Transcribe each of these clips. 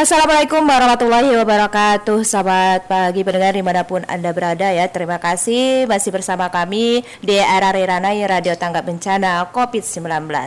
Assalamualaikum warahmatullahi wabarakatuh Sahabat pagi pendengar di mana pun Anda berada ya. Terima kasih masih bersama kami di RRI Ranai Radio Tanggap Bencana COVID-19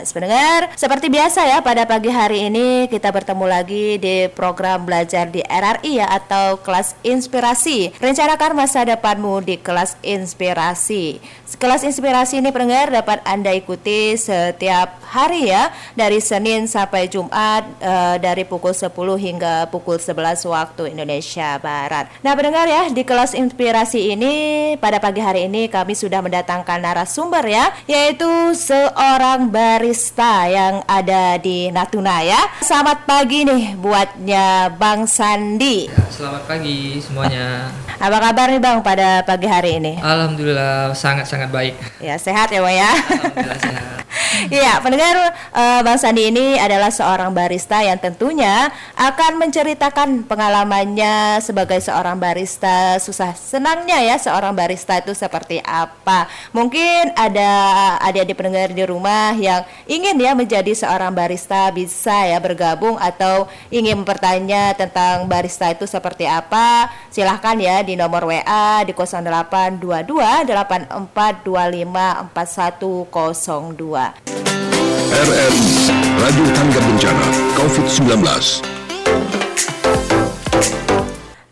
Pendengar, seperti biasa ya pada pagi hari ini kita bertemu lagi di program belajar di RRI ya Atau kelas inspirasi. Rencanakan masa depanmu di kelas inspirasi Kelas inspirasi ini pendengar dapat Anda ikuti setiap hari ya Dari Senin sampai Jumat uh, dari pukul 10 hingga hingga pukul 11 waktu Indonesia Barat. Nah, pendengar ya, di kelas inspirasi ini pada pagi hari ini kami sudah mendatangkan narasumber ya, yaitu seorang barista yang ada di Natuna ya. Selamat pagi nih buatnya Bang Sandi. Ya, selamat pagi semuanya. Apa kabar nih Bang pada pagi hari ini? Alhamdulillah sangat-sangat baik. Ya, sehat ya Bang ya. Iya, pendengar uh, Bang Sandi ini adalah seorang barista yang tentunya akan menceritakan pengalamannya sebagai seorang barista, susah senangnya ya seorang barista itu seperti apa. Mungkin ada adik-adik pendengar di rumah yang ingin ya menjadi seorang barista bisa ya bergabung atau ingin bertanya tentang barista itu seperti apa. Silahkan ya di nomor WA di 0822 8425 4102. RRI Radio Tangga Bencana COVID-19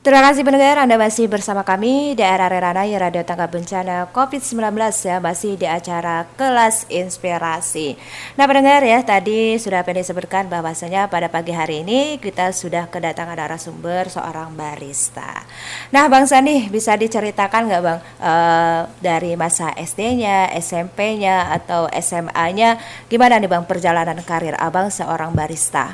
Terima kasih pendengar Anda masih bersama kami di RRI Ranai Radio Tangga Bencana COVID-19 ya masih di acara kelas inspirasi. Nah pendengar ya tadi sudah pengen disebutkan bahwasanya pada pagi hari ini kita sudah kedatangan narasumber seorang barista. Nah Bang Sandi bisa diceritakan nggak Bang uh, dari masa SD-nya, SMP-nya atau SMA-nya gimana nih Bang perjalanan karir Abang seorang barista?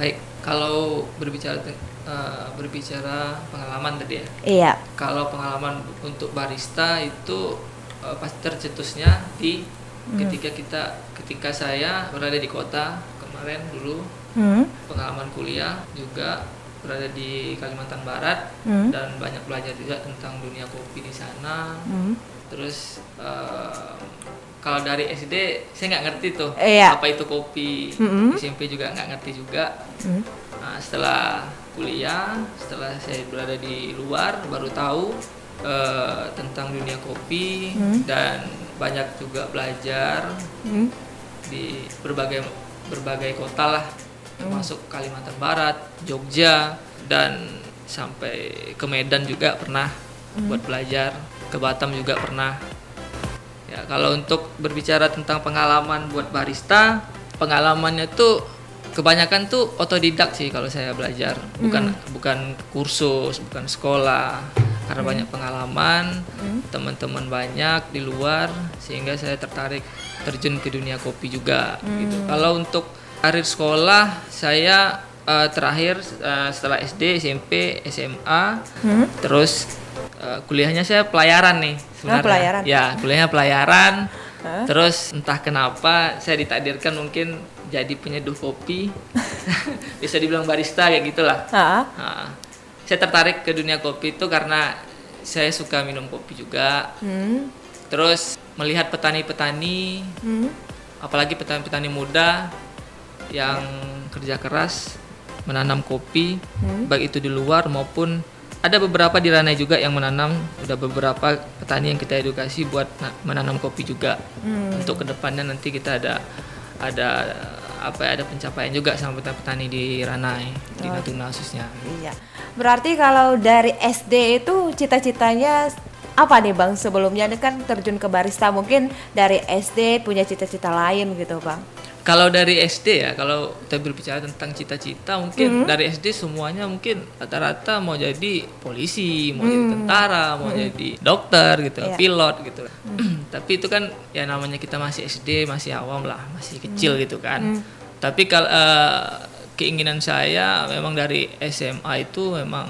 Baik, kalau berbicara uh, berbicara pengalaman tadi ya. Iya. Kalau pengalaman untuk barista itu uh, pasti tercetusnya di hmm. ketika kita ketika saya berada di kota kemarin dulu hmm. pengalaman kuliah juga berada di Kalimantan Barat hmm. dan banyak belajar juga tentang dunia kopi di sana. Hmm. Terus uh, kalau dari SD saya nggak ngerti tuh iya. apa itu kopi. -hmm. SMP juga nggak ngerti juga. -hmm. Nah, setelah kuliah setelah saya berada di luar baru tahu uh, tentang dunia kopi hmm. dan banyak juga belajar hmm. di berbagai berbagai kota lah hmm. termasuk Kalimantan Barat Jogja dan sampai ke Medan juga pernah hmm. buat belajar ke Batam juga pernah ya kalau untuk berbicara tentang pengalaman buat barista pengalamannya tuh kebanyakan tuh otodidak sih kalau saya belajar bukan hmm. bukan kursus bukan sekolah karena hmm. banyak pengalaman hmm. teman-teman banyak di luar sehingga saya tertarik terjun ke dunia kopi juga hmm. gitu kalau untuk karir sekolah saya uh, terakhir uh, setelah SD SMP SMA hmm. terus uh, kuliahnya saya pelayaran nih oh, sebenarnya oh, pelayaran. ya kuliahnya pelayaran Terus entah kenapa saya ditakdirkan mungkin jadi penyeduh kopi bisa dibilang barista kayak gitulah nah, saya tertarik ke dunia kopi itu karena saya suka minum kopi juga hmm. terus melihat petani-petani hmm. apalagi petani-petani muda yang kerja keras menanam kopi hmm. baik itu di luar maupun ada beberapa di Ranai juga yang menanam udah beberapa petani yang kita edukasi buat menanam kopi juga hmm. untuk ke depannya nanti kita ada ada apa ya, ada pencapaian juga sama petani-petani di Ranai oh. di Natuna khususnya. Iya. Berarti kalau dari SD itu cita-citanya apa nih Bang sebelumnya ini kan terjun ke barista mungkin dari SD punya cita-cita lain gitu Bang. Kalau dari SD ya, kalau kita berbicara tentang cita-cita, mungkin -hmm. dari SD semuanya mungkin rata-rata mau jadi polisi, mau mm. jadi tentara, mau mm. jadi dokter gitu, yeah. pilot gitu. Mm. Tapi itu kan ya namanya kita masih SD, masih awam lah, masih kecil mm. gitu kan. Mm. Tapi kalau uh, keinginan saya memang dari SMA itu memang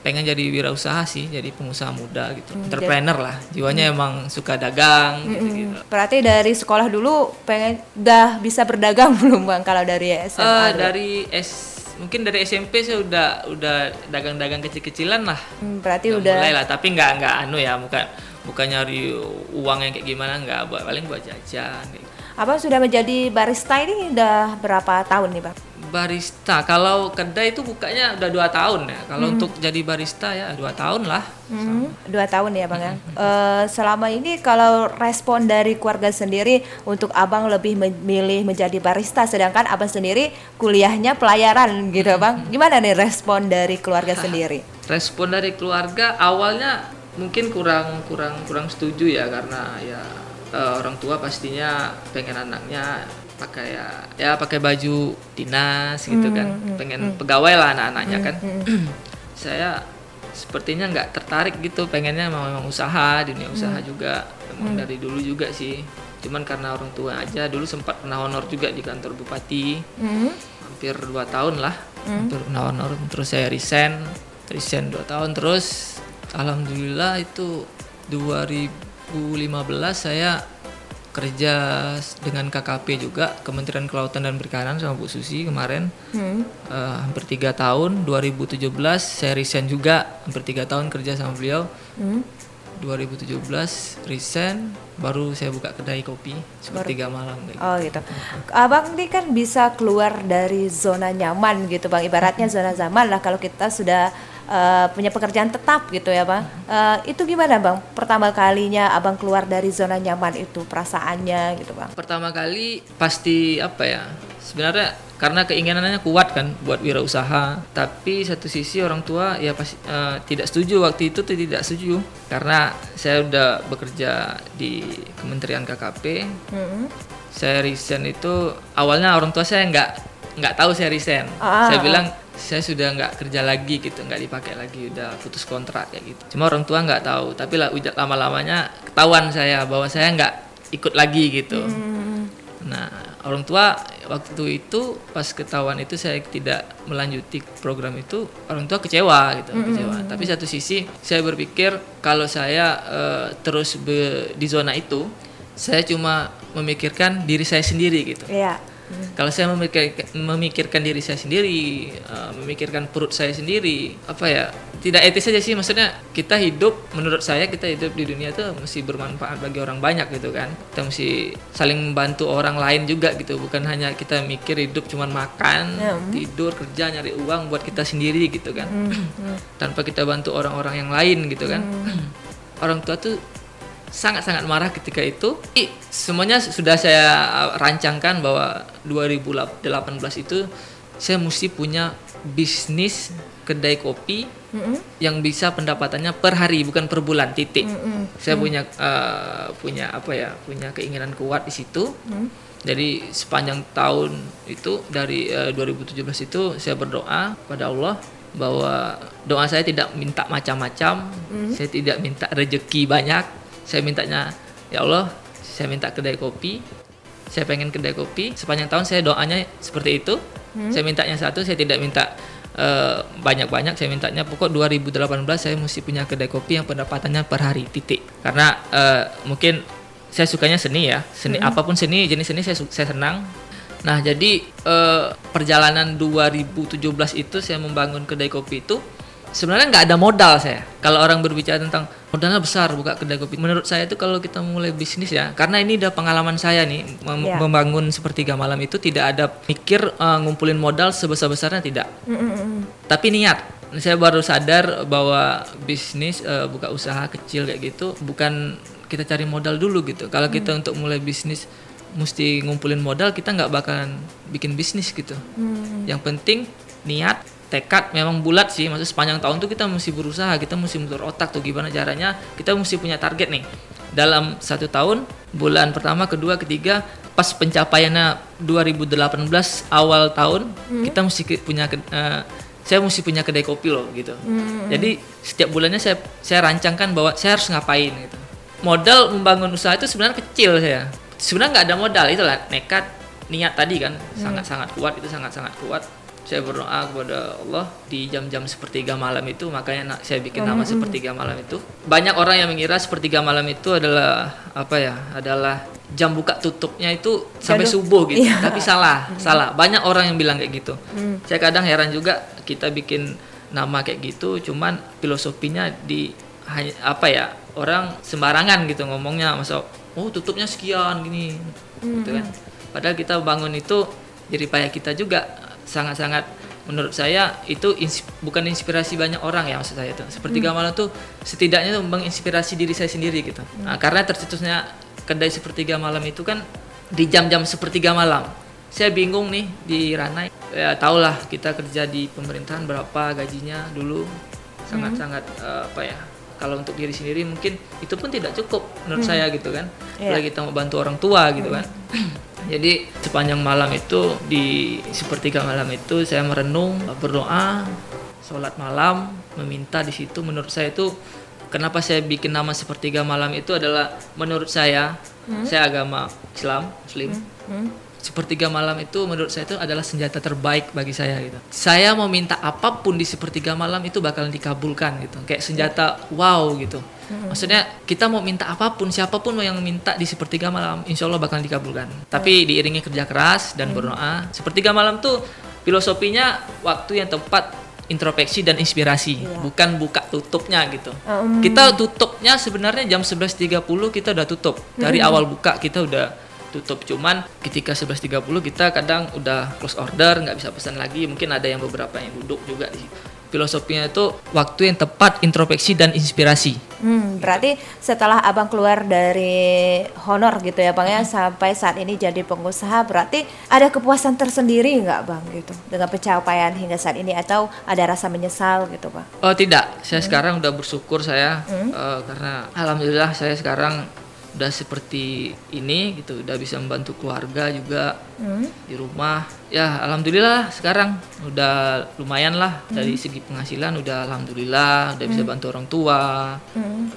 pengen jadi wirausaha sih jadi pengusaha muda gitu. Hmm, entrepreneur lah. Jiwanya hmm. emang suka dagang hmm, gitu, gitu berarti dari sekolah dulu pengen udah bisa berdagang belum bang kalau dari SMA uh, eh, dari S mungkin dari SMP saya udah udah dagang-dagang kecil-kecilan lah. Hmm, berarti udah, udah mulai lah tapi nggak nggak anu ya bukan bukan nyari uang yang kayak gimana nggak buat paling buat jajan gitu. apa sudah menjadi barista ini udah berapa tahun nih bang barista kalau kedai itu bukanya udah dua tahun ya kalau untuk jadi barista ya dua tahun lah Hmm, dua tahun ya bang ya. Eh, selama ini kalau respon dari keluarga sendiri untuk abang lebih memilih menjadi barista, sedangkan abang sendiri kuliahnya pelayaran gitu bang. Gimana nih respon dari keluarga sendiri? respon dari keluarga awalnya mungkin kurang kurang kurang setuju ya karena ya eh, orang tua pastinya pengen anaknya pakai ya ya pakai baju dinas gitu kan. pengen pegawai lah anak-anaknya kan. saya sepertinya nggak tertarik gitu pengennya memang, memang usaha dunia usaha juga. Memang dari dulu juga sih. Cuman karena orang tua aja dulu sempat pernah honor juga di kantor bupati. Hmm, hampir dua tahun lah. Hampir pernah honor. Terus saya resign resign dua tahun. Terus alhamdulillah itu 2015 saya kerja dengan KKP juga Kementerian Kelautan dan Perikanan sama Bu Susi kemarin hmm, Eh, hampir tiga tahun 2017 saya resign juga hampir tiga tahun kerja sama beliau hmm. 2017 resign baru saya buka kedai kopi sepertiga malam kayak gitu. Oh gitu. Abang ini kan bisa keluar dari zona nyaman gitu bang. Ibaratnya zona zaman lah kalau kita sudah eh, punya pekerjaan tetap gitu ya bang. Eh, itu gimana bang? Pertama kalinya abang keluar dari zona nyaman itu perasaannya gitu bang. pertama kali pasti apa ya sebenarnya karena keinginannya kuat kan buat wirausaha tapi satu sisi orang tua ya pasti eh, tidak setuju waktu itu tuh tidak setuju karena saya udah bekerja di Kementerian KKP Hmm. saya resign itu awalnya orang tua saya nggak nggak tahu saya resign Ah, saya ah. bilang saya sudah nggak kerja lagi gitu nggak dipakai lagi udah putus kontrak kayak gitu. Cuma orang tua nggak tahu tapi lah lama lamanya ketahuan saya bahwa saya nggak ikut lagi gitu. Hmm. nah orang tua waktu itu pas ketahuan itu saya tidak melanjuti program itu orang tua kecewa gitu kecewa. Tapi satu sisi saya berpikir kalau saya eh, terus be- di zona itu saya cuma memikirkan diri saya sendiri gitu Iya. kalau saya memikir, memikirkan diri saya sendiri, eh, memikirkan perut saya sendiri, apa ya? Tidak etis saja sih, maksudnya kita hidup, menurut saya kita hidup di dunia itu mesti bermanfaat bagi orang banyak gitu kan. Kita mesti saling membantu orang lain juga gitu, bukan hanya kita mikir hidup cuman makan, Ya, tidur, kerja, nyari uang buat kita sendiri gitu kan. Tanpa kita bantu orang-orang yang lain gitu kan. orang tua tuh sangat-sangat marah ketika itu. Ih, Semuanya sudah saya rancangkan bahwa 2018 itu saya mesti punya bisnis kedai kopi Mm-mm. yang bisa pendapatannya per hari bukan per bulan titik. Mm-mm. Saya punya uh, punya apa ya? Punya keinginan kuat di situ. Mm. Jadi sepanjang tahun itu dari uh, 2017 itu saya berdoa pada Allah bahwa doa saya tidak minta macam-macam, saya tidak minta rejeki banyak, saya mintanya ya Allah, saya minta kedai kopi, saya pengen kedai kopi. Sepanjang tahun saya doanya seperti itu. Saya mintanya satu, saya tidak minta eh, banyak-banyak. saya mintanya pokok 2018 saya mesti punya kedai kopi yang pendapatannya per hari titik. Karena eh, mungkin saya sukanya seni ya, seni apa pun seni jenis seni saya saya senang. Nah jadi eh, perjalanan 2017 itu saya membangun kedai kopi itu sebenarnya nggak ada modal saya. Kalau orang berbicara tentang modalnya besar buka kedai kopi, menurut saya itu kalau kita mulai bisnis ya, karena ini udah pengalaman saya nih mem- Ya. membangun sepertiga malam itu tidak ada mikir eh, ngumpulin modal sebesar besarnya tidak, Mm-mm. tapi niat. Saya baru sadar bahwa bisnis eh, buka usaha kecil kayak gitu bukan kita cari modal dulu gitu. Kalau kita untuk mulai bisnis mesti ngumpulin modal, kita nggak bakalan bikin bisnis gitu. Yang penting niat, tekad memang bulat sih. Maksud sepanjang tahun tuh kita mesti berusaha, kita mesti muter otak tuh gimana caranya. Kita mesti punya target nih. Dalam satu tahun, bulan pertama, kedua, ketiga, pas pencapaiannya 2018 awal tahun, kita mesti punya eh, saya mesti punya kedai kopi loh gitu. Jadi setiap bulannya saya saya rancangkan bahwa saya harus ngapain gitu. Modal membangun usaha itu sebenarnya kecil saya. Sebenarnya nggak ada modal itulah nekat, niat tadi kan sangat sangat kuat itu sangat sangat kuat. Saya berdoa kepada Allah di jam-jam sepertiga malam itu makanya saya bikin nama sepertiga malam itu. Banyak orang yang mengira sepertiga malam itu adalah apa ya? Adalah jam buka tutupnya itu sampai Aduh, subuh gitu. iya. Tapi salah, salah. Banyak orang yang bilang kayak gitu. Saya kadang heran juga kita bikin nama kayak gitu, cuman filosofinya di apa ya orang sembarangan gitu ngomongnya, masa oh tutupnya sekian gini, gitu kan. Padahal kita bangun itu jadi payah kita juga sangat-sangat menurut saya itu bukan inspirasi banyak orang ya maksud saya itu. Sepertiga malam tuh setidaknya tuh menginspirasi diri saya sendiri gitu. Nah, karena tercetusnya kedai sepertiga malam itu kan di jam-jam sepertiga malam. Saya bingung nih di Ranai. Ya tahulah kita kerja di pemerintahan berapa gajinya dulu sangat-sangat eh, apa ya kalau untuk diri sendiri mungkin itu pun tidak cukup menurut saya gitu kan Iya. apalagi kita mau bantu orang tua gitu kan jadi sepanjang malam itu di sepertiga malam itu saya merenung berdoa sholat malam meminta di situ. Menurut saya itu kenapa saya bikin nama sepertiga malam itu adalah menurut saya saya agama Islam Muslim sepertiga malam itu menurut saya itu adalah senjata terbaik bagi saya gitu. Saya mau minta apa pun di sepertiga malam itu bakalan dikabulkan gitu. Kayak senjata wow gitu. Maksudnya kita mau minta apa pun siapa pun mau yang minta di sepertiga malam insya Allah bakalan dikabulkan. Tapi diiringi kerja keras dan berdoa. Sepertiga malam tuh filosofinya waktu yang tepat introspeksi dan inspirasi, bukan buka tutupnya gitu. Kita tutupnya sebenarnya jam 11.30 kita udah tutup. Dari awal buka kita udah tutup. Cuman ketika 11.30 kita kadang udah close order nggak bisa pesan lagi. Mungkin ada yang beberapa yang duduk juga di filosofinya itu waktu yang tepat introspeksi dan inspirasi. Hmm, berarti setelah abang keluar dari honor gitu ya bang ya sampai saat ini jadi pengusaha berarti ada kepuasan tersendiri nggak bang gitu? Dengan pencapaian hingga saat ini atau ada rasa menyesal gitu bang? oh tidak. Saya sekarang udah bersyukur saya eh, karena alhamdulillah saya sekarang udah seperti ini gitu udah bisa membantu keluarga juga di rumah. Ya alhamdulillah sekarang udah lumayan lah dari segi penghasilan udah alhamdulillah udah bisa bantu orang tua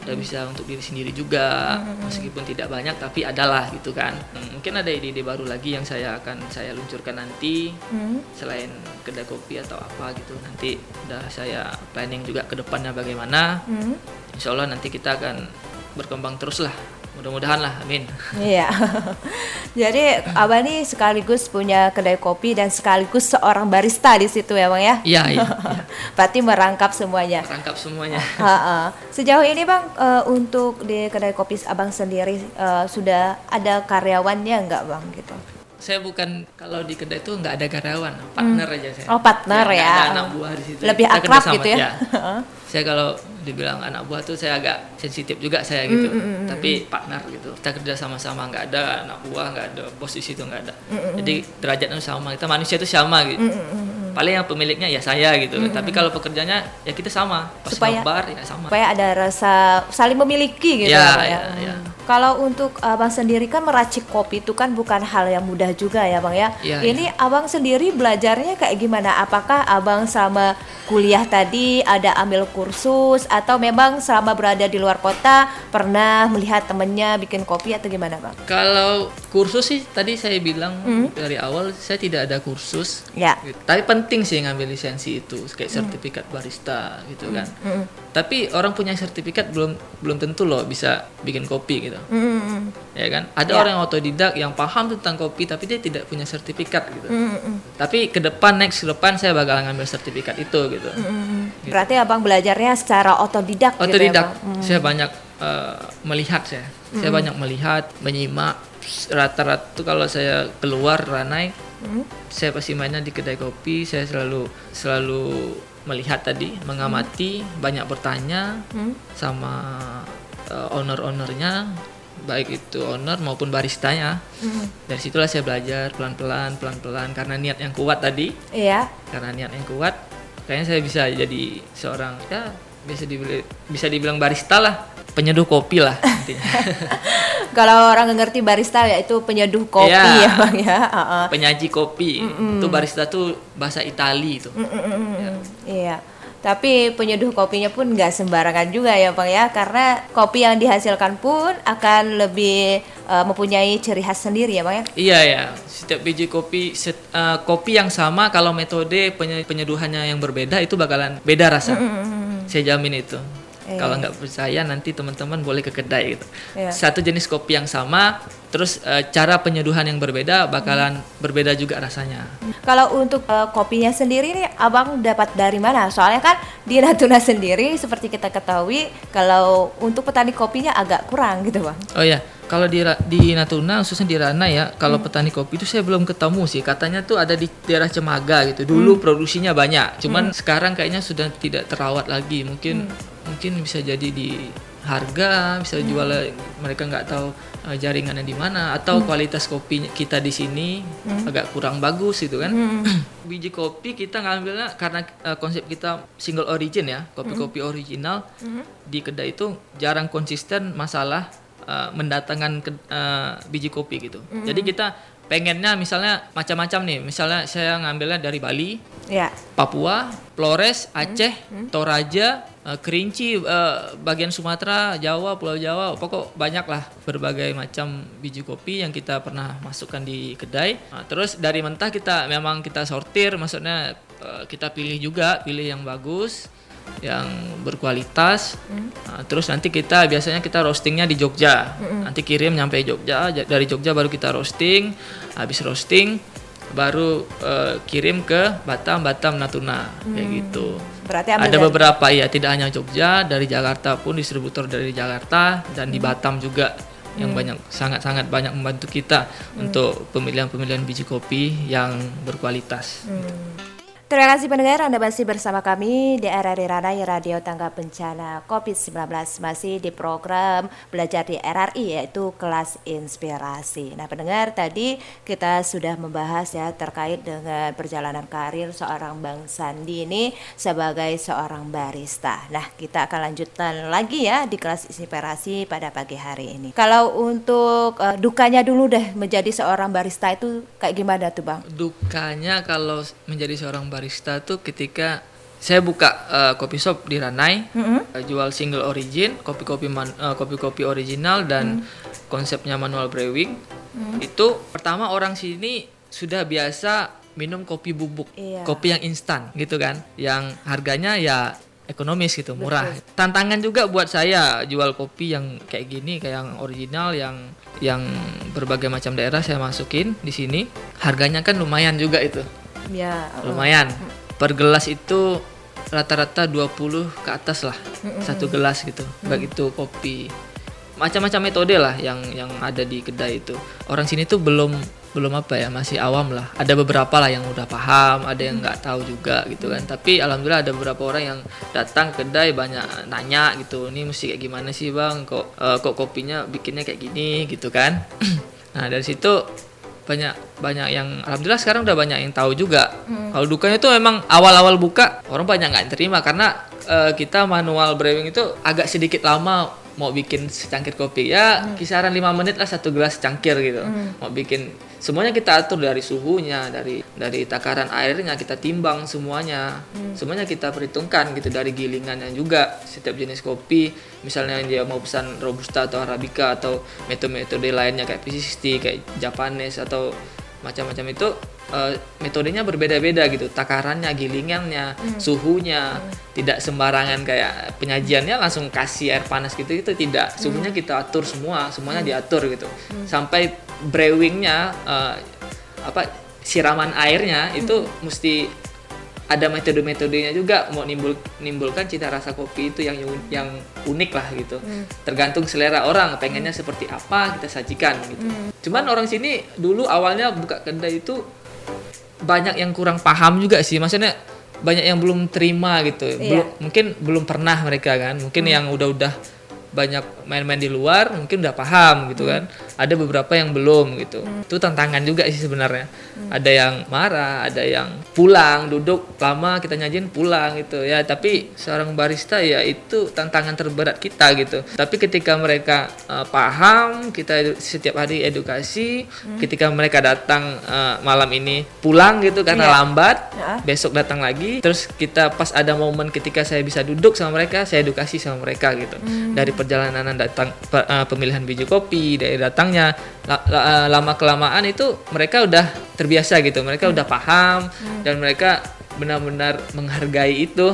udah bisa untuk diri sendiri juga meskipun tidak banyak tapi adalah gitu kan. Hmm, mungkin ada ide-ide baru lagi yang saya akan saya luncurkan nanti selain kedai kopi atau apa gitu. Nanti udah saya planning juga ke depannya bagaimana. Insya Allah nanti kita akan berkembang terus lah mudah-mudahan lah amin Iya. Jadi abang ini sekaligus punya kedai kopi dan sekaligus seorang barista di situ ya bang ya? iya iya iya. Berarti merangkap semuanya. rangkap semuanya. Sejauh ini bang eh, untuk di kedai kopi abang sendiri eh, sudah ada karyawannya nggak bang gitu? saya bukan kalau di kedai itu nggak ada karyawan partner aja saya Oh, partner nggak ya. ada anak buah di situ Lebih Kita akrab gitu ya? Saya kalau dibilang anak buah tuh saya agak sensitif juga saya gitu. Mm, tapi partner gitu. Kita kerja sama-sama nggak ada anak buah nggak ada bos di situ nggak ada. Jadi derajatnya sama kita manusia itu sama gitu. Mm, paling yang pemiliknya ya saya gitu. Tapi kalau pekerjanya ya kita sama. Pas Supaya- nobar ya sama. Supaya ada rasa saling memiliki gitu Ya, Bang, ya, Hmm. ya. Kalau untuk abang sendiri kan meracik kopi itu kan bukan hal yang mudah juga ya bang ya. Ya, Ini abang sendiri belajarnya kayak gimana? Apakah abang sama kuliah tadi ada ambil kursus atau memang selama berada di luar kota pernah melihat temennya bikin kopi atau gimana bang? Kalau kursus sih tadi saya bilang dari awal saya tidak ada kursus. Ya. Tapi penting sih ngambil lisensi itu kayak sertifikat barista gitu kan. Tapi orang punya sertifikat belum belum tentu loh bisa bikin kopi gitu. Mm, Ya kan? Ada Ya. orang yang otodidak yang paham tentang kopi tapi dia tidak punya sertifikat gitu. mm, Tapi ke depan next ke depan saya bakal ngambil sertifikat itu gitu. mm. Berarti abang belajarnya secara otodidak, Otodidak. gitu ya bang? Saya banyak eh, melihat saya. Saya banyak melihat, menyimak rata-rata tuh kalau saya keluar Ranai, saya pasti mainnya di kedai kopi. Saya selalu selalu melihat tadi, mengamati, banyak bertanya sama eh, owner-ownernya, baik itu owner maupun baristanya. Dari situlah saya belajar pelan-pelan, pelan-pelan karena niat yang kuat tadi Iya. karena niat yang kuat kayaknya saya bisa jadi seorang ya bisa dibilang bisa dibilang barista lah penyeduh kopi lah intinya Kalau orang nggak ngerti barista ya itu penyeduh kopi Iya. ya bang ya. Heeh. penyaji kopi itu barista tuh bahasa Itali itu Mm-mm. Iya. Tapi penyeduh kopinya pun nggak sembarangan juga ya bang ya, karena kopi yang dihasilkan pun akan lebih eh, mempunyai ciri khas sendiri ya bang ya. iya ya setiap biji kopi set- eh, kopi yang sama kalau metode penye- penyeduhannya yang berbeda itu bakalan beda rasa saya jamin itu Iya. kalau nggak percaya nanti teman-teman boleh ke kedai gitu Iya. satu jenis kopi yang sama terus eh, cara penyeduhan yang berbeda bakalan berbeda juga rasanya Kalau untuk eh, kopinya sendiri nih, abang dapat dari mana? Soalnya kan di Natuna sendiri seperti kita ketahui, kalau untuk petani kopinya agak kurang gitu bang. Oh ya, kalau di di Natuna khususnya di Rana ya, kalau petani kopi itu saya belum ketemu sih. Katanya tuh ada di daerah Cemaga gitu. Dulu produksinya banyak, cuman sekarang kayaknya sudah tidak terawat lagi. Mungkin mungkin bisa jadi di harga, bisa jual mereka nggak tahu eh, jaringannya di mana atau kualitas kopi kita di sini agak kurang bagus gitu kan. Biji kopi kita ngambilnya karena eh, konsep kita single origin ya, kopi-kopi original di kedai itu jarang konsisten masalah uh, mendatangkan ke- uh, biji kopi gitu. Jadi kita pengennya misalnya macam-macam nih. Misalnya saya ngambilnya dari Bali, Ya. Papua, Flores, Aceh, Toraja, uh, Kerinci, uh, bagian Sumatera, Jawa, Pulau Jawa, pokok banyak lah berbagai macam biji kopi yang kita pernah masukkan di kedai. Nah, terus dari mentah kita memang kita sortir, maksudnya uh, kita pilih juga, pilih yang bagus, yang berkualitas. Nah, terus nanti kita biasanya kita roastingnya di Jogja. Nanti kirim nyampe Jogja, Ja- dari Jogja baru kita roasting. Habis roasting baru eh, kirim ke Batam, Batam, Natuna. Kayak gitu. Berarti Ada dari- beberapa ya, tidak hanya Jogja, dari Jakarta pun distributor dari Jakarta dan di Batam juga yang banyak sangat-sangat banyak membantu kita untuk pemilihan-pemilihan biji kopi yang berkualitas. Terima kasih pendengar Anda masih bersama kami di RRI Ranai Radio Tangga Bencana COVID-19 masih di program belajar di RRI yaitu kelas inspirasi. Nah pendengar tadi kita sudah membahas ya terkait dengan perjalanan karir seorang Bang Sandi ini sebagai seorang barista. Nah kita akan lanjutkan lagi ya di kelas inspirasi pada pagi hari ini. Kalau untuk eh, dukanya dulu deh menjadi seorang barista itu kayak gimana tuh Bang? Dukanya kalau menjadi seorang barista tuh ketika saya buka eh, kopi shop di Ranai, eh, jual single origin, kopi-kopi man- eh, kopi-kopi original dan konsepnya manual brewing. Itu pertama orang sini sudah biasa minum kopi bubuk, Iya. kopi yang instan gitu kan, yang harganya ya ekonomis gitu, murah. Tantangan juga buat saya jual kopi yang kayak gini, kayak yang original, yang yang berbagai macam daerah saya masukin di sini. Harganya kan lumayan juga itu Ya. lumayan. per gelas itu rata-rata 20 ke atas lah satu gelas gitu. Baik itu kopi. Macam-macam metode lah yang yang ada di kedai itu. Orang sini tuh belum belum apa ya masih awam lah. Ada beberapa lah yang udah paham ada yang nggak tahu juga gitu kan. Tapi alhamdulillah ada beberapa orang yang datang ke kedai banyak nanya gitu ini mesti kayak gimana sih bang? Kok eh, kok kopinya bikinnya kayak gini? gitu kan. Nah dari situ banyak banyak yang alhamdulillah sekarang udah banyak yang tahu juga. Kalau dukanya itu memang awal-awal buka orang banyak nggak terima karena eh, kita manual brewing itu agak sedikit lama mau bikin secangkir kopi. Ya kisaran lima menit lah satu gelas cangkir gitu. Mau bikin semuanya kita atur dari suhunya dari dari takaran airnya kita timbang semuanya. Semuanya kita perhitungkan gitu dari gilingannya juga. Setiap jenis kopi misalnya dia mau pesan robusta atau arabica atau metode-metode lainnya kayak P60 kayak Japanese atau macam-macam itu eh, metodenya berbeda-beda gitu. Takarannya gilingannya suhunya. Tidak sembarangan kayak penyajiannya langsung kasih air panas gitu itu tidak. Suhunya kita atur semua semuanya diatur gitu. Sampai brewingnya eh, apa siraman airnya itu mesti ada metode-metodenya juga mau nimbul nimbulkan cita rasa kopi itu yang yang unik lah gitu. Tergantung selera orang pengennya seperti apa kita sajikan gitu. Cuman orang sini dulu awalnya buka kedai itu banyak yang kurang paham juga sih. Maksudnya banyak yang belum terima gitu. Belum mungkin belum pernah mereka kan. Mungkin yang udah-udah banyak main-main di luar mungkin udah paham gitu kan ada beberapa yang belum gitu. Itu tantangan juga sih sebenarnya. Ada yang marah ada yang pulang duduk lama kita nyajin pulang gitu. Ya tapi seorang barista ya itu tantangan terberat kita gitu. Tapi ketika mereka eh, paham kita setiap hari edukasi ketika mereka datang eh, malam ini pulang gitu karena Iya. lambat Ya. besok datang lagi terus kita pas ada momen ketika saya bisa duduk sama mereka saya edukasi sama mereka gitu. Dari perjalanan datang pe- eh, pemilihan biji kopi dari datangnya la- eh, lama kelamaan itu mereka udah terbiasa gitu. Mereka udah paham dan mereka benar-benar menghargai itu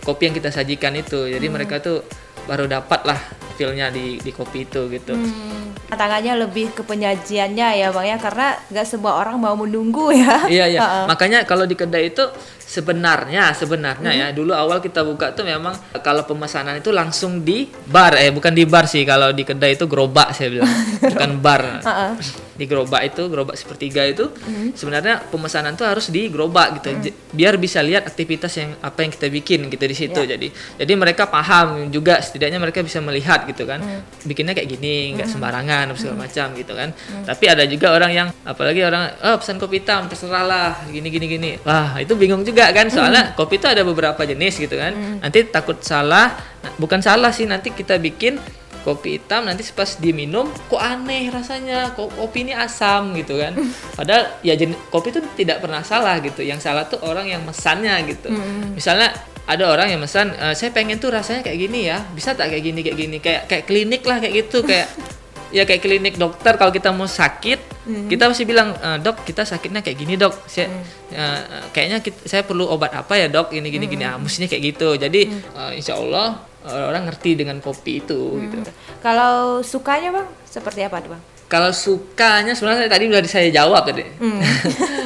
kopi yang kita sajikan itu. Jadi mereka tuh baru dapat lah feelnya di di kopi itu gitu. Hmm, tantangannya lebih ke penyajiannya ya bang ya karena nggak semua orang mau menunggu ya. Iya iya. Uh-uh. Makanya kalau di kedai itu sebenarnya sebenarnya ya dulu awal kita buka tuh memang kalau pemesanan itu langsung di bar eh bukan di bar sih kalau di kedai itu gerobak saya bilang bukan bar. Uh-uh. Di gerobak itu gerobak sepertiga itu sebenarnya pemesanan tuh harus di gerobak gitu J- biar bisa lihat aktivitas yang apa yang kita bikin gitu di situ. Ya. Jadi jadi mereka paham juga setidaknya mereka bisa melihat gitu kan. Bikinnya kayak gini nggak sembarangan apa segala macam gitu kan. Tapi ada juga orang yang apalagi orang oh pesan kopi hitam terserah lah gini gini gini. Wah, itu bingung juga kan soalnya kopi itu ada beberapa jenis gitu kan. Nanti takut salah, bukan salah sih nanti kita bikin kopi hitam nanti pas diminum kok aneh rasanya kok kopi ini asam gitu kan. Padahal ya jenis kopi itu tidak pernah salah gitu. Yang salah tuh orang yang mesannya gitu. Misalnya ada orang yang mesan "Eh, saya pengen tuh rasanya kayak gini ya. Bisa tak kayak gini kayak gini? Kayak kayak klinik lah kayak gitu. Kayak ya kayak klinik dokter kalau kita mau sakit kita pasti bilang "Eh, dok kita sakitnya kayak gini dok. Saya eh, kayaknya kita- saya perlu obat apa ya dok? Ini gini gini. Ah mestinya kayak gitu. Jadi eh, insya Allah orang ngerti dengan kopi itu gitu Kalau sukanya bang seperti apa tuh bang? kalau sukanya sebenarnya tadi udah saya jawab tadi Hmm.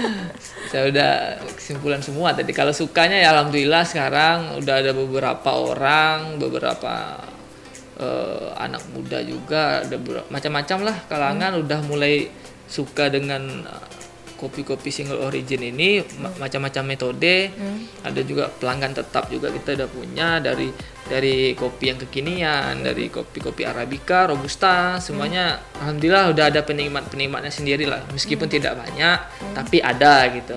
saya udah kesimpulan semua tadi kalau sukanya ya alhamdulillah sekarang udah ada beberapa orang beberapa eh, anak muda juga ada macam-macam lah kalangan Hmm. udah mulai suka dengan eh, kopi-kopi single origin ini ma- macam-macam metode. Hmm. ada juga pelanggan tetap juga kita udah punya dari dari kopi yang kekinian dari kopi-kopi arabica robusta semuanya alhamdulillah udah ada penikmat penikmatnya sendiri lah meskipun tidak banyak tapi ada gitu.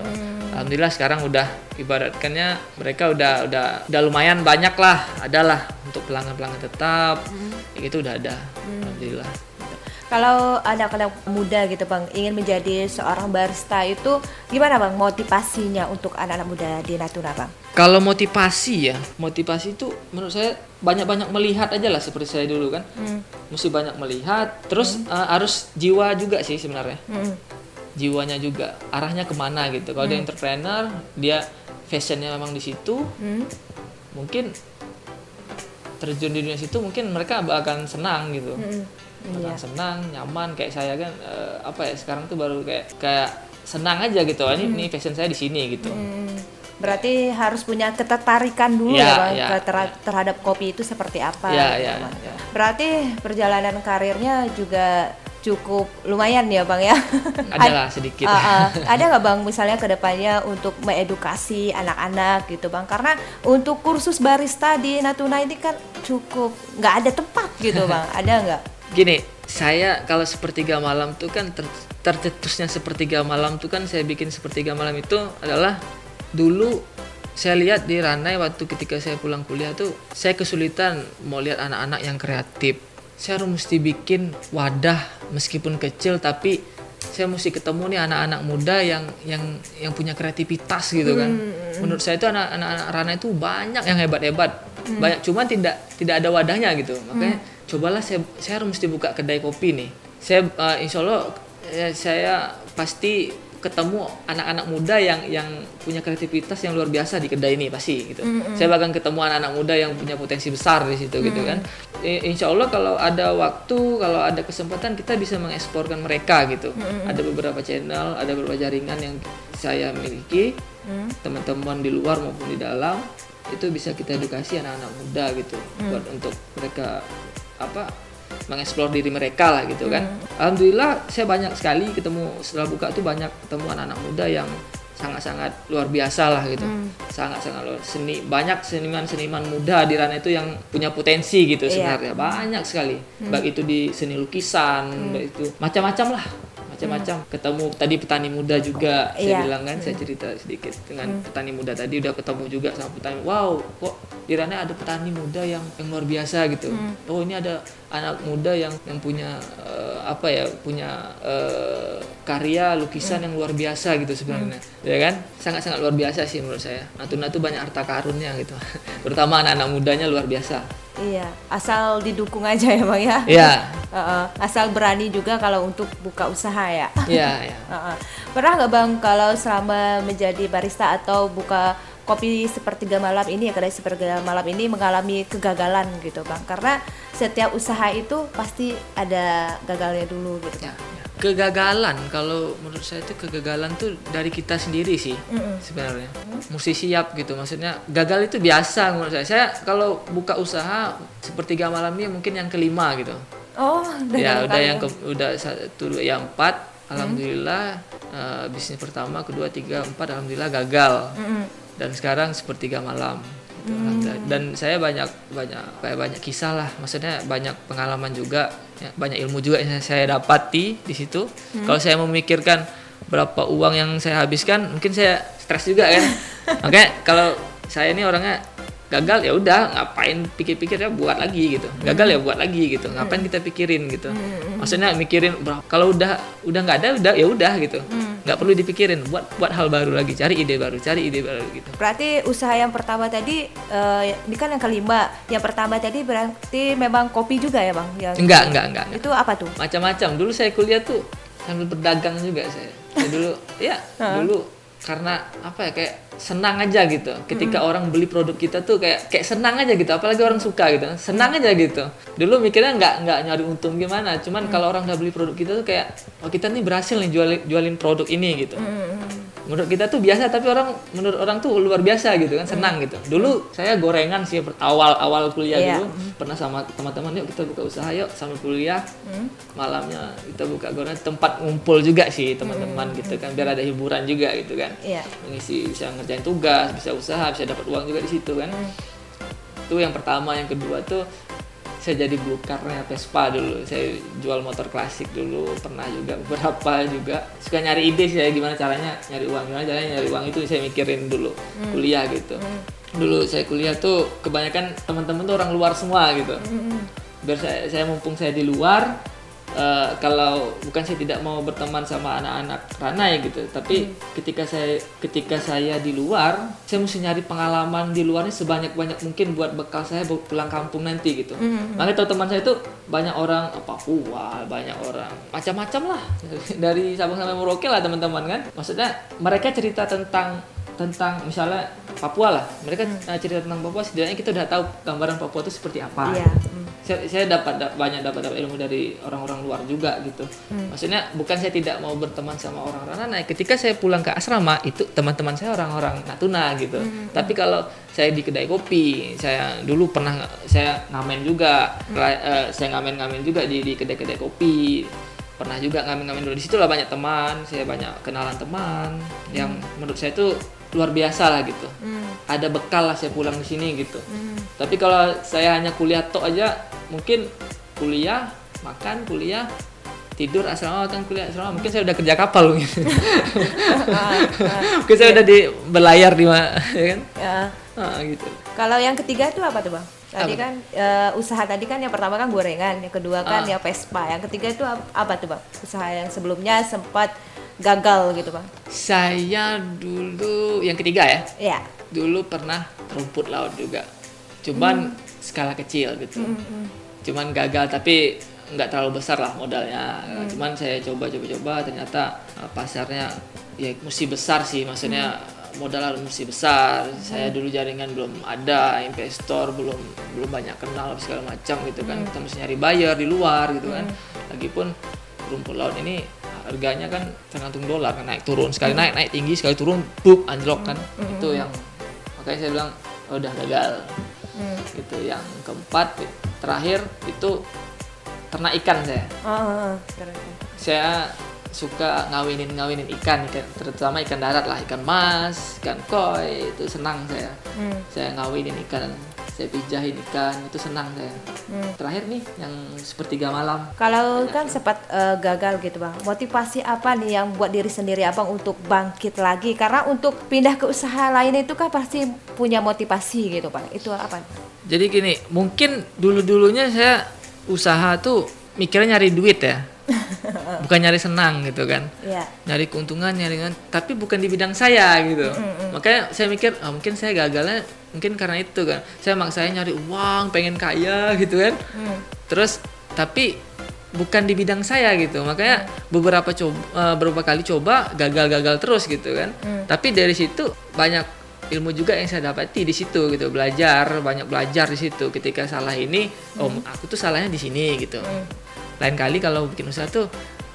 Alhamdulillah sekarang udah ibaratkannya mereka udah udah udah lumayan banyak lah adalah untuk pelanggan pelanggan tetap. Kayak gitu udah ada alhamdulillah Kalau anak-anak muda gitu bang ingin menjadi seorang barista itu gimana bang motivasinya untuk anak-anak muda di Natuna bang? Kalau motivasi ya, motivasi itu menurut saya banyak-banyak melihat aja lah seperti saya dulu kan. Mesti banyak melihat, terus uh, harus jiwa juga sih sebenarnya. Hmm. Jiwanya juga, arahnya ke mana gitu. Kalau dia entrepreneur, dia fashionnya memang di situ, Hmm. mungkin terjun di dunia situ mungkin mereka akan senang gitu. Hmm. Akan Iya. senang, nyaman kayak saya kan eh, apa ya sekarang tuh baru kayak kayak senang aja gitu. Ini ini fashion saya di sini gitu. Hmm. Berarti harus punya ketertarikan dulu Ya, ya, bang ya, ke- ter- terhadap kopi itu seperti apa. Ya, gitu, ya, ya. Berarti perjalanan karirnya juga cukup lumayan ya bang ya. Adalah sedikit. Ah, ah. ada nggak bang misalnya ke depannya untuk mengedukasi anak-anak gitu bang? Karena untuk kursus barista di Natuna ini kan cukup nggak ada tempat gitu bang. Ada nggak? Gini, saya kalau sepertiga malam tuh kan ter, tercetusnya sepertiga malam tuh kan saya bikin sepertiga malam itu adalah dulu saya lihat di Ranai waktu ketika saya pulang kuliah tuh saya kesulitan mau lihat anak-anak yang kreatif. Saya harus mesti bikin wadah meskipun kecil tapi saya mesti ketemu nih anak-anak muda yang yang yang punya kreativitas gitu kan. Menurut saya itu anak-anak Ranai itu banyak yang hebat-hebat. Banyak cuman tidak tidak ada wadahnya gitu. Makanya cobalah saya saya harus mesti buka kedai kopi nih. Saya eh, insya Allah eh, saya pasti ketemu anak-anak muda yang yang punya kreativitas yang luar biasa di kedai ini pasti gitu. Saya bahkan ketemu anak-anak muda yang punya potensi besar di situ gitu kan. Insya Allah kalau ada waktu, kalau ada kesempatan kita bisa mengeksporkan mereka gitu. Ada beberapa channel, ada beberapa jaringan yang saya miliki, teman-teman di luar maupun di dalam itu bisa kita edukasi anak-anak muda gitu buat untuk mereka apa mengeksplor diri mereka lah gitu kan. Alhamdulillah saya banyak sekali ketemu setelah buka tuh banyak ketemu anak-anak muda yang sangat-sangat luar biasa lah gitu. Sangat-sangat luar seni banyak seniman-seniman muda di Rana itu yang punya potensi gitu Iya. sebenarnya. Banyak sekali. Baik itu di seni lukisan, baik itu macam-macam lah macam-macam. Ketemu tadi petani muda juga saya Iya. bilang kan saya cerita sedikit dengan petani muda tadi udah ketemu juga sama petani wow kok di Rana ada petani muda yang yang luar biasa gitu. Oh ini ada anak muda yang yang punya eh, apa ya punya eh, karya lukisan yang luar biasa gitu sebenarnya. Ya kan? Sangat-sangat luar biasa sih menurut saya. Natuna tuh banyak harta karunnya gitu. Terutama anak-anak mudanya luar biasa Iya, asal didukung aja ya bang ya. Iya. Heeh, asal berani juga kalau untuk buka usaha ya. Iya, iya. Heeh. Pernah nggak bang kalau selama menjadi barista atau buka kopi sepertiga malam ini ya kedai sepertiga malam ini mengalami kegagalan gitu bang karena setiap usaha itu pasti ada gagalnya dulu gitu ya. Kegagalan. Kalau menurut saya itu kegagalan tuh dari kita sendiri sih mm sebenarnya. Mm. mesti siap gitu maksudnya gagal itu biasa menurut saya. Saya kalau buka usaha sepertiga malam ini mungkin yang kelima gitu. Oh ya udah yang ke, udah satu yang empat. Alhamdulillah hmm. uh, bisnis pertama kedua tiga empat alhamdulillah gagal. Hmm. dan sekarang sepertiga malam gitu, hmm. dan saya banyak banyak kayak banyak kisah lah. Maksudnya banyak pengalaman juga ya, banyak ilmu juga yang saya dapati di situ. Hmm. kalau saya memikirkan berapa uang yang saya habiskan mungkin saya stres juga kan? Makanya kalau saya ini orangnya gagal ya udah ngapain pikir-pikir ya buat lagi gitu. Gagal ya buat lagi gitu. Ngapain kita pikirin gitu. Maksudnya mikirin kalau udah udah nggak ada udah ya udah gitu nggak perlu dipikirin buat buat hal baru lagi cari ide baru cari ide baru gitu. Berarti usaha yang pertama tadi uh, ini kan yang kelima yang pertama tadi berarti memang kopi juga ya bang? Yang enggak enggak enggak, enggak. itu apa tuh? Macam-macam. Dulu saya kuliah tuh sambil berdagang juga saya, saya dulu ya dulu karena apa ya kayak senang aja gitu ketika mm. orang beli produk kita tuh kayak kayak senang aja gitu apalagi orang suka gitu senang aja gitu dulu mikirnya nggak nggak nyari untung gimana cuman mm. kalau orang udah beli produk kita tuh kayak oh kita nih berhasil nih jualin jualin produk ini gitu mm. Menurut kita tuh biasa tapi orang menurut orang tuh luar biasa gitu kan senang gitu. Dulu saya gorengan sih awal awal kuliah yeah. dulu. Pernah sama teman-teman yuk kita buka usaha yuk sambil kuliah. Malamnya kita buka gorengan tempat ngumpul juga sih teman-teman gitu kan biar ada hiburan juga gitu kan. Yeah. mengisi bisa ngerjain tugas bisa usaha bisa dapat uang juga di situ kan. Hmm. itu yang pertama yang kedua tuh saya jadi karena Vespa dulu saya jual motor klasik dulu pernah juga beberapa juga suka nyari ide sih ya gimana caranya nyari uang gimana caranya nyari uang itu saya mikirin dulu hmm. kuliah gitu hmm. dulu saya kuliah tuh kebanyakan teman-teman tuh orang luar semua gitu hmm. biar saya saya mumpung saya di luar uh, kalau bukan saya tidak mau berteman sama anak-anak Rana ya gitu tapi hmm. ketika saya ketika saya di luar saya mesti nyari pengalaman di luarnya sebanyak banyak mungkin buat bekal saya pulang kampung nanti gitu hmm. makanya teman saya itu banyak orang Papua banyak orang macam-macam lah dari Sabang sampai Merauke lah teman-teman kan maksudnya mereka cerita tentang tentang misalnya Papua lah mereka hmm. cerita tentang Papua setidaknya kita udah tahu gambaran Papua itu seperti apa yeah. hmm. saya, saya dapat da, banyak dapat dapat ilmu dari orang-orang luar juga gitu hmm. maksudnya bukan saya tidak mau berteman sama orang-orang nah ketika saya pulang ke asrama itu teman-teman saya orang-orang Natuna gitu hmm. tapi kalau saya di kedai kopi saya dulu pernah saya ngamen juga hmm. uh, saya ngamen-ngamen juga di di kedai-kedai kopi pernah juga ngamen-ngamen dulu di situ lah banyak teman saya banyak kenalan teman hmm. yang menurut saya itu luar biasa lah gitu hmm. ada bekal lah saya pulang di sini gitu hmm. tapi kalau saya hanya kuliah tok aja mungkin kuliah makan kuliah tidur asrama makan kuliah asrama mungkin saya udah kerja kapal mungkin mungkin saya udah di berlayar di mana ya kan ya. Ah, gitu kalau yang ketiga itu apa tuh bang tadi apa? kan uh, usaha tadi kan yang pertama kan gorengan yang kedua kan ah. ya Vespa yang ketiga itu apa tuh bang usaha yang sebelumnya sempat gagal gitu bang? Saya dulu yang ketiga ya. Iya. Dulu pernah rumput laut juga, cuman hmm. skala kecil gitu. Hmm, hmm. Cuman gagal tapi nggak terlalu besar lah modalnya. Hmm. Cuman saya coba-coba-coba ternyata uh, pasarnya ya mesti besar sih, maksudnya hmm. modal mesti besar. Hmm. Saya dulu jaringan belum ada, investor belum belum banyak kenal segala macam gitu kan. Hmm. Kita mesti nyari buyer di luar gitu kan. Hmm. Lagipun rumput laut ini harganya kan tergantung dolar kan naik turun. Sekali naik naik tinggi sekali turun buk anjlok kan. Mm-hmm. itu yang makanya saya bilang oh, udah gagal. Mm. gitu. Yang keempat terakhir itu ternak ikan saya. Oh, saya suka ngawinin ngawinin ikan ikan terutama ikan darat lah ikan mas ikan koi itu senang saya. Mm. saya ngawinin ikan saya pijahin ikan itu senang saya. Hmm. terakhir nih yang sepertiga malam. Kalau kan sempat uh, gagal gitu bang. Motivasi apa nih yang buat diri sendiri abang untuk bangkit lagi? Karena untuk pindah ke usaha lain itu kan pasti punya motivasi gitu bang. Itu apa? Jadi gini mungkin dulu dulunya saya usaha tuh mikirnya nyari duit ya bukan nyari senang gitu kan. Yeah. nyari keuntungan nyari tapi bukan di bidang saya gitu. Mm -hmm. makanya saya mikir oh, mungkin saya gagalnya mungkin karena itu kan. Saya maksa saya nyari uang pengen kaya gitu kan. Mm. terus tapi bukan di bidang saya gitu. Makanya mm. beberapa coba uh, beberapa kali coba gagal-gagal terus gitu kan. Mm. tapi dari situ banyak ilmu juga yang saya dapati di situ gitu. Belajar banyak belajar di situ. Ketika salah ini oh aku tuh salahnya di sini gitu. Lain kali kalau bikin usaha tuh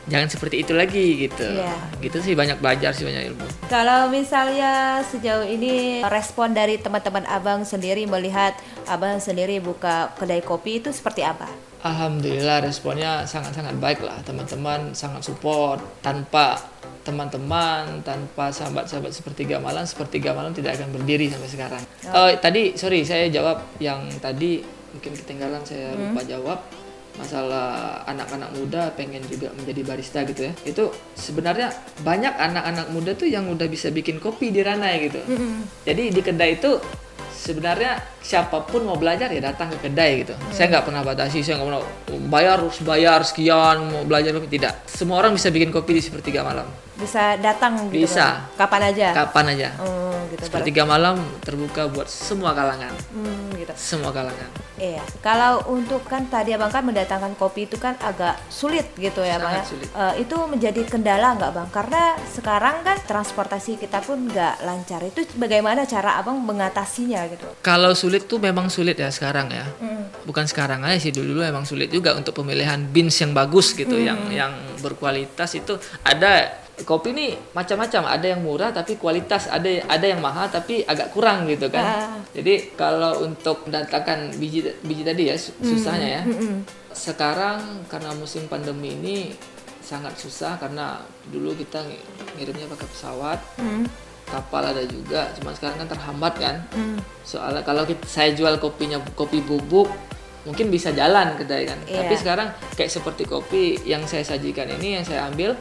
jangan seperti itu lagi gitu. Iya. gitu sih banyak belajar sih banyak ilmu. Kalau misalnya sejauh ini respon dari teman-teman abang sendiri melihat abang sendiri buka kedai kopi itu seperti apa? Alhamdulillah responnya sangat-sangat baik lah. Teman-teman sangat support. Tanpa teman-teman tanpa sahabat-sahabat sepertiga malam sepertiga malam tidak akan berdiri sampai sekarang. Oh. Tadi sorry saya jawab yang tadi. Mungkin ketinggalan saya lupa jawab masalah anak-anak muda pengen juga menjadi barista gitu ya itu sebenarnya banyak anak-anak muda tuh yang udah bisa bikin kopi di Ranai gitu jadi di kedai itu sebenarnya siapa pun mau belajar ya datang ke kedai gitu. Saya nggak pernah batasi, saya nggak pernah "Oh, bayar harus bayar sekian mau belajar kopi tidak. Semua orang bisa bikin kopi di sepertiga malam. Bisa datang gitu Bisa. kan? Kapan aja? Kapan aja. Hmm, gitu. Sepertiga malam terbuka buat semua kalangan. Hmm, gitu. Semua kalangan. Iya. Kalau untuk kan tadi abang kan mendatangkan kopi itu kan agak sulit gitu ya bang. ya. Sangat sulit. Eh, itu menjadi kendala nggak bang? Karena sekarang kan transportasi kita pun nggak lancar. Itu bagaimana cara abang mengatasinya gitu? Kalau sulit tuh memang sulit ya sekarang ya. Hmm. Bukan sekarang aja sih dulu, dulu emang sulit juga untuk pemilihan beans yang bagus gitu, Hmm. yang yang berkualitas itu ada kopi ini macam-macam, ada yang murah tapi kualitas, ada ada yang mahal tapi agak kurang gitu kan. Ah. Jadi kalau untuk mendatangkan biji biji tadi ya Hmm. susahnya ya. Sekarang karena musim pandemi ini sangat susah karena dulu kita ng- ngirimnya pakai pesawat, Hmm. kapal ada juga, cuma sekarang kan terhambat kan. Hmm. Soalnya kalau kita, saya jual kopinya kopi bubuk, mungkin bisa jalan kedai kan. Iya. Tapi sekarang kayak seperti kopi yang saya sajikan ini yang saya ambil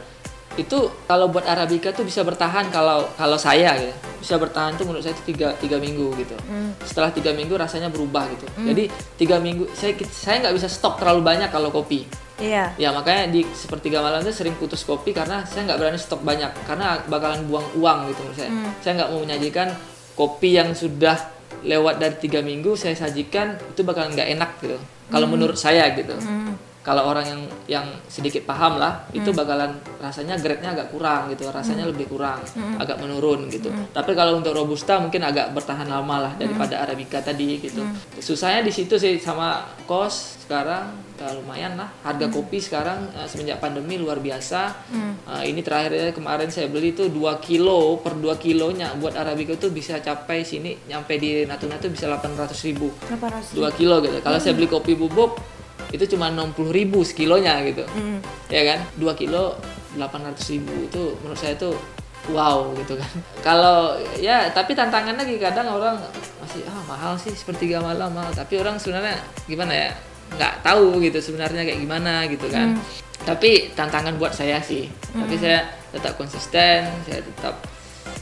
itu kalau buat arabica tuh bisa bertahan kalau kalau saya gitu bisa bertahan tuh menurut saya itu tiga, tiga minggu gitu Hmm. setelah tiga minggu rasanya berubah gitu jadi tiga minggu saya saya nggak bisa stok terlalu banyak kalau kopi Iya. Ya makanya di sepertiga malam itu sering putus kopi karena saya nggak berani stok banyak karena bakalan buang uang gitu menurut saya. Saya nggak mau menyajikan kopi yang sudah lewat dari tiga minggu saya sajikan itu bakalan nggak enak gitu. Kalau menurut saya gitu. Kalau orang yang yang sedikit paham lah itu bakalan rasanya grade-nya agak kurang gitu, rasanya lebih kurang, agak menurun gitu. Tapi kalau untuk robusta mungkin agak bertahan lama lah daripada arabica tadi gitu. Susahnya di situ sih sama kos sekarang ya lumayan lah. Harga kopi sekarang eh, semenjak pandemi luar biasa. Eh, ini terakhirnya kemarin saya beli tuh 2 kilo per 2 kilonya buat arabica tuh bisa capai sini nyampe di Natuna tuh bisa 800 ribu. Kenapa harus? 2 kilo gitu. Kalau saya beli kopi bubuk itu cuma 60 ribu sekilonya gitu. Hmm. ya kan? 2 kilo 800 ribu. Itu menurut saya tuh wow gitu kan. Kalau ya tapi tantangan lagi kadang orang masih ah mahal sih sepertiga malam mahal. Tapi orang sebenarnya gimana ya? Nggak tahu gitu sebenarnya kayak gimana gitu kan. Tapi tantangan buat saya sih. Tapi saya tetap konsisten saya tetap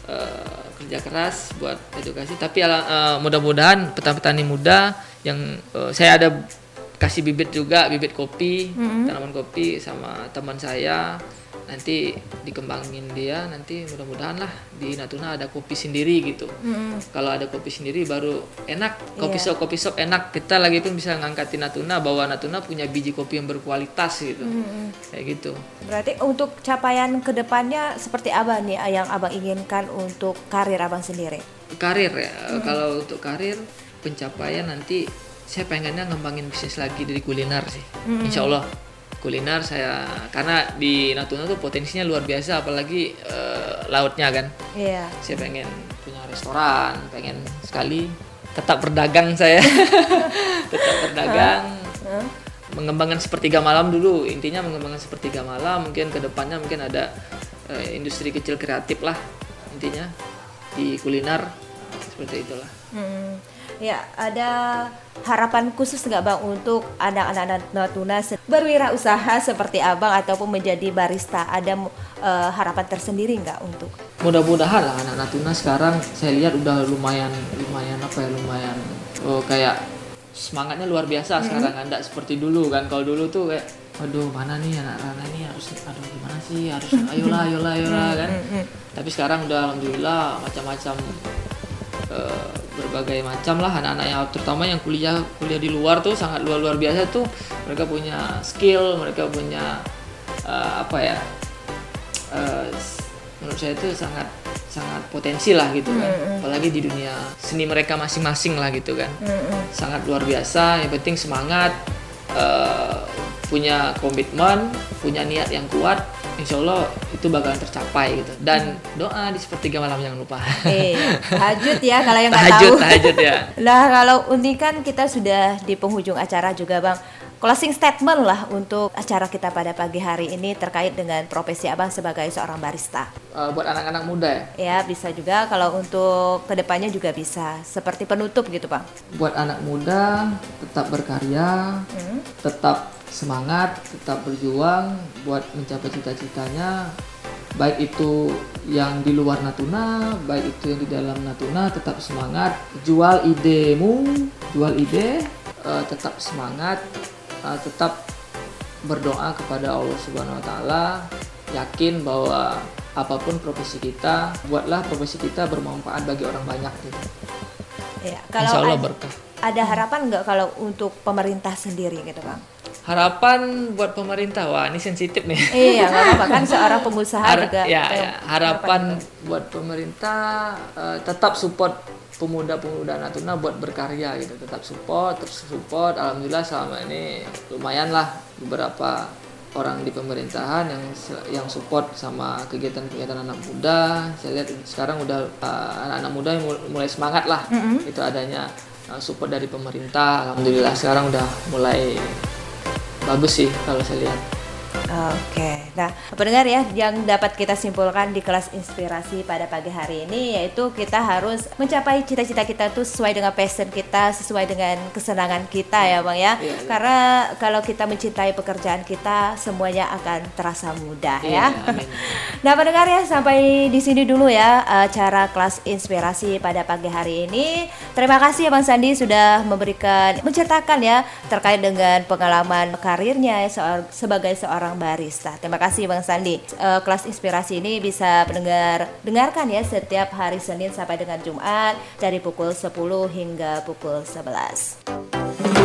eh, kerja keras buat edukasi. Tapi eh, mudah-mudahan petani-petani muda yang eh, saya ada kasih bibit juga bibit kopi tanaman kopi sama teman saya. Nanti dikembangin dia nanti mudah-mudahan lah di Natuna ada kopi sendiri gitu. Hmm. kalau ada kopi sendiri baru enak. Kopi Iya. shop kopi shop enak. Kita lagi pun bisa ngangkatin Natuna bahwa Natuna punya biji kopi yang berkualitas gitu. Hmm. kayak gitu. Berarti untuk capaian ke depannya seperti apa nih yang abang inginkan untuk karir abang sendiri? karir ya. Kalau untuk karir pencapaian nanti saya pengennya ngembangin bisnis lagi dari kuliner sih. Insya Allah kuliner saya karena di Natuna tuh potensinya luar biasa apalagi eh, lautnya kan. Iya. saya pengen punya restoran pengen sekali tetap berdagang saya. Tetap berdagang. Mengembangkan sepertiga malam dulu. Intinya mengembangkan sepertiga malam mungkin ke depannya mungkin ada eh, industri kecil kreatif lah intinya di kuliner. Seperti itulah. Hmm. Ya, ada harapan khusus nggak bang untuk anak-anak Natuna berwirausaha seperti abang ataupun menjadi barista? Ada eh, harapan tersendiri nggak untuk? mudah-mudahan lah anak Natuna sekarang saya lihat udah lumayan lumayan apa ya lumayan oh, kayak semangatnya luar biasa sekarang. Kan nggak seperti dulu kan. Kalau dulu tuh kayak aduh mana nih anak Rana nih? Harus aduh gimana sih? Harus ayolah ayolah ayolah kan. Tapi sekarang udah alhamdulillah macam-macam eh, berbagai macam lah. Anak-anak yang terutama yang kuliah kuliah di luar tuh sangat luar luar biasa tuh. Mereka punya skill mereka punya eh, apa ya s- menurut saya itu sangat sangat potensi lah gitu kan. Apalagi di dunia seni mereka masing-masing lah gitu kan. Sangat luar biasa. Yang penting semangat eh, punya komitmen punya niat yang kuat. Insya Allah itu bakalan tercapai gitu dan doa di sepertiga malam jangan lupa Iya, tahajud ya kalau yang nggak tahu. tahajud ya Nah, kalau ini kan kita sudah di penghujung acara juga, Bang. Closing statement lah untuk acara kita pada pagi hari ini terkait dengan profesi Abang sebagai seorang barista. Eh, buat anak-anak muda ya Ya, bisa juga kalau untuk ke depannya juga bisa. Seperti penutup gitu, Bang. buat anak muda tetap berkarya, tetap semangat, tetap berjuang buat mencapai cita-citanya. Baik itu yang di luar Natuna, baik itu yang di dalam Natuna, tetap semangat. Jual idemu, jual ide, eh, tetap semangat, eh, tetap berdoa kepada Allah Subhanahu Wa Taala. Yakin bahwa apa pun profesi kita, buatlah profesi kita bermanfaat bagi orang banyak gitu. Ya, Insya Allah berkah. Ada harapan nggak kalau untuk pemerintah sendiri gitu, Bang? Harapan buat pemerintah, wah ini sensitif nih. Iya, nggak apa-apa kan seorang pengusaha Har- juga. ya, ya, harapan buat pemerintah eh, tetap support pemuda-pemuda Natuna buat berkarya gitu, tetap support, terus support. Alhamdulillah selama ini lumayan lah beberapa orang di pemerintahan yang yang support sama kegiatan-kegiatan anak muda. Saya lihat sekarang udah eh, anak-anak muda yang mul- mulai semangat lah. Itu adanya support dari pemerintah. Alhamdulillah sekarang udah mulai bagus sih kalau saya lihat. Oke, nah pendengar ya yang dapat kita simpulkan di kelas inspirasi pada pagi hari ini yaitu kita harus mencapai cita-cita kita tuh sesuai dengan passion kita, sesuai dengan kesenangan kita ya bang ya. Iya, iya. Karena kalau kita mencintai pekerjaan kita semuanya akan terasa mudah ya. Iya, amin. Nah pendengar ya sampai di sini dulu ya acara kelas inspirasi pada pagi hari ini. Terima kasih ya Bang Sandi sudah memberikan menceritakan ya terkait dengan pengalaman karirnya ya, sebagai seorang barista. Terima kasih Bang Sandi. Eh, kelas inspirasi ini bisa pendengar dengarkan ya setiap hari Senin sampai dengan Jumat dari pukul 10 hingga pukul 11.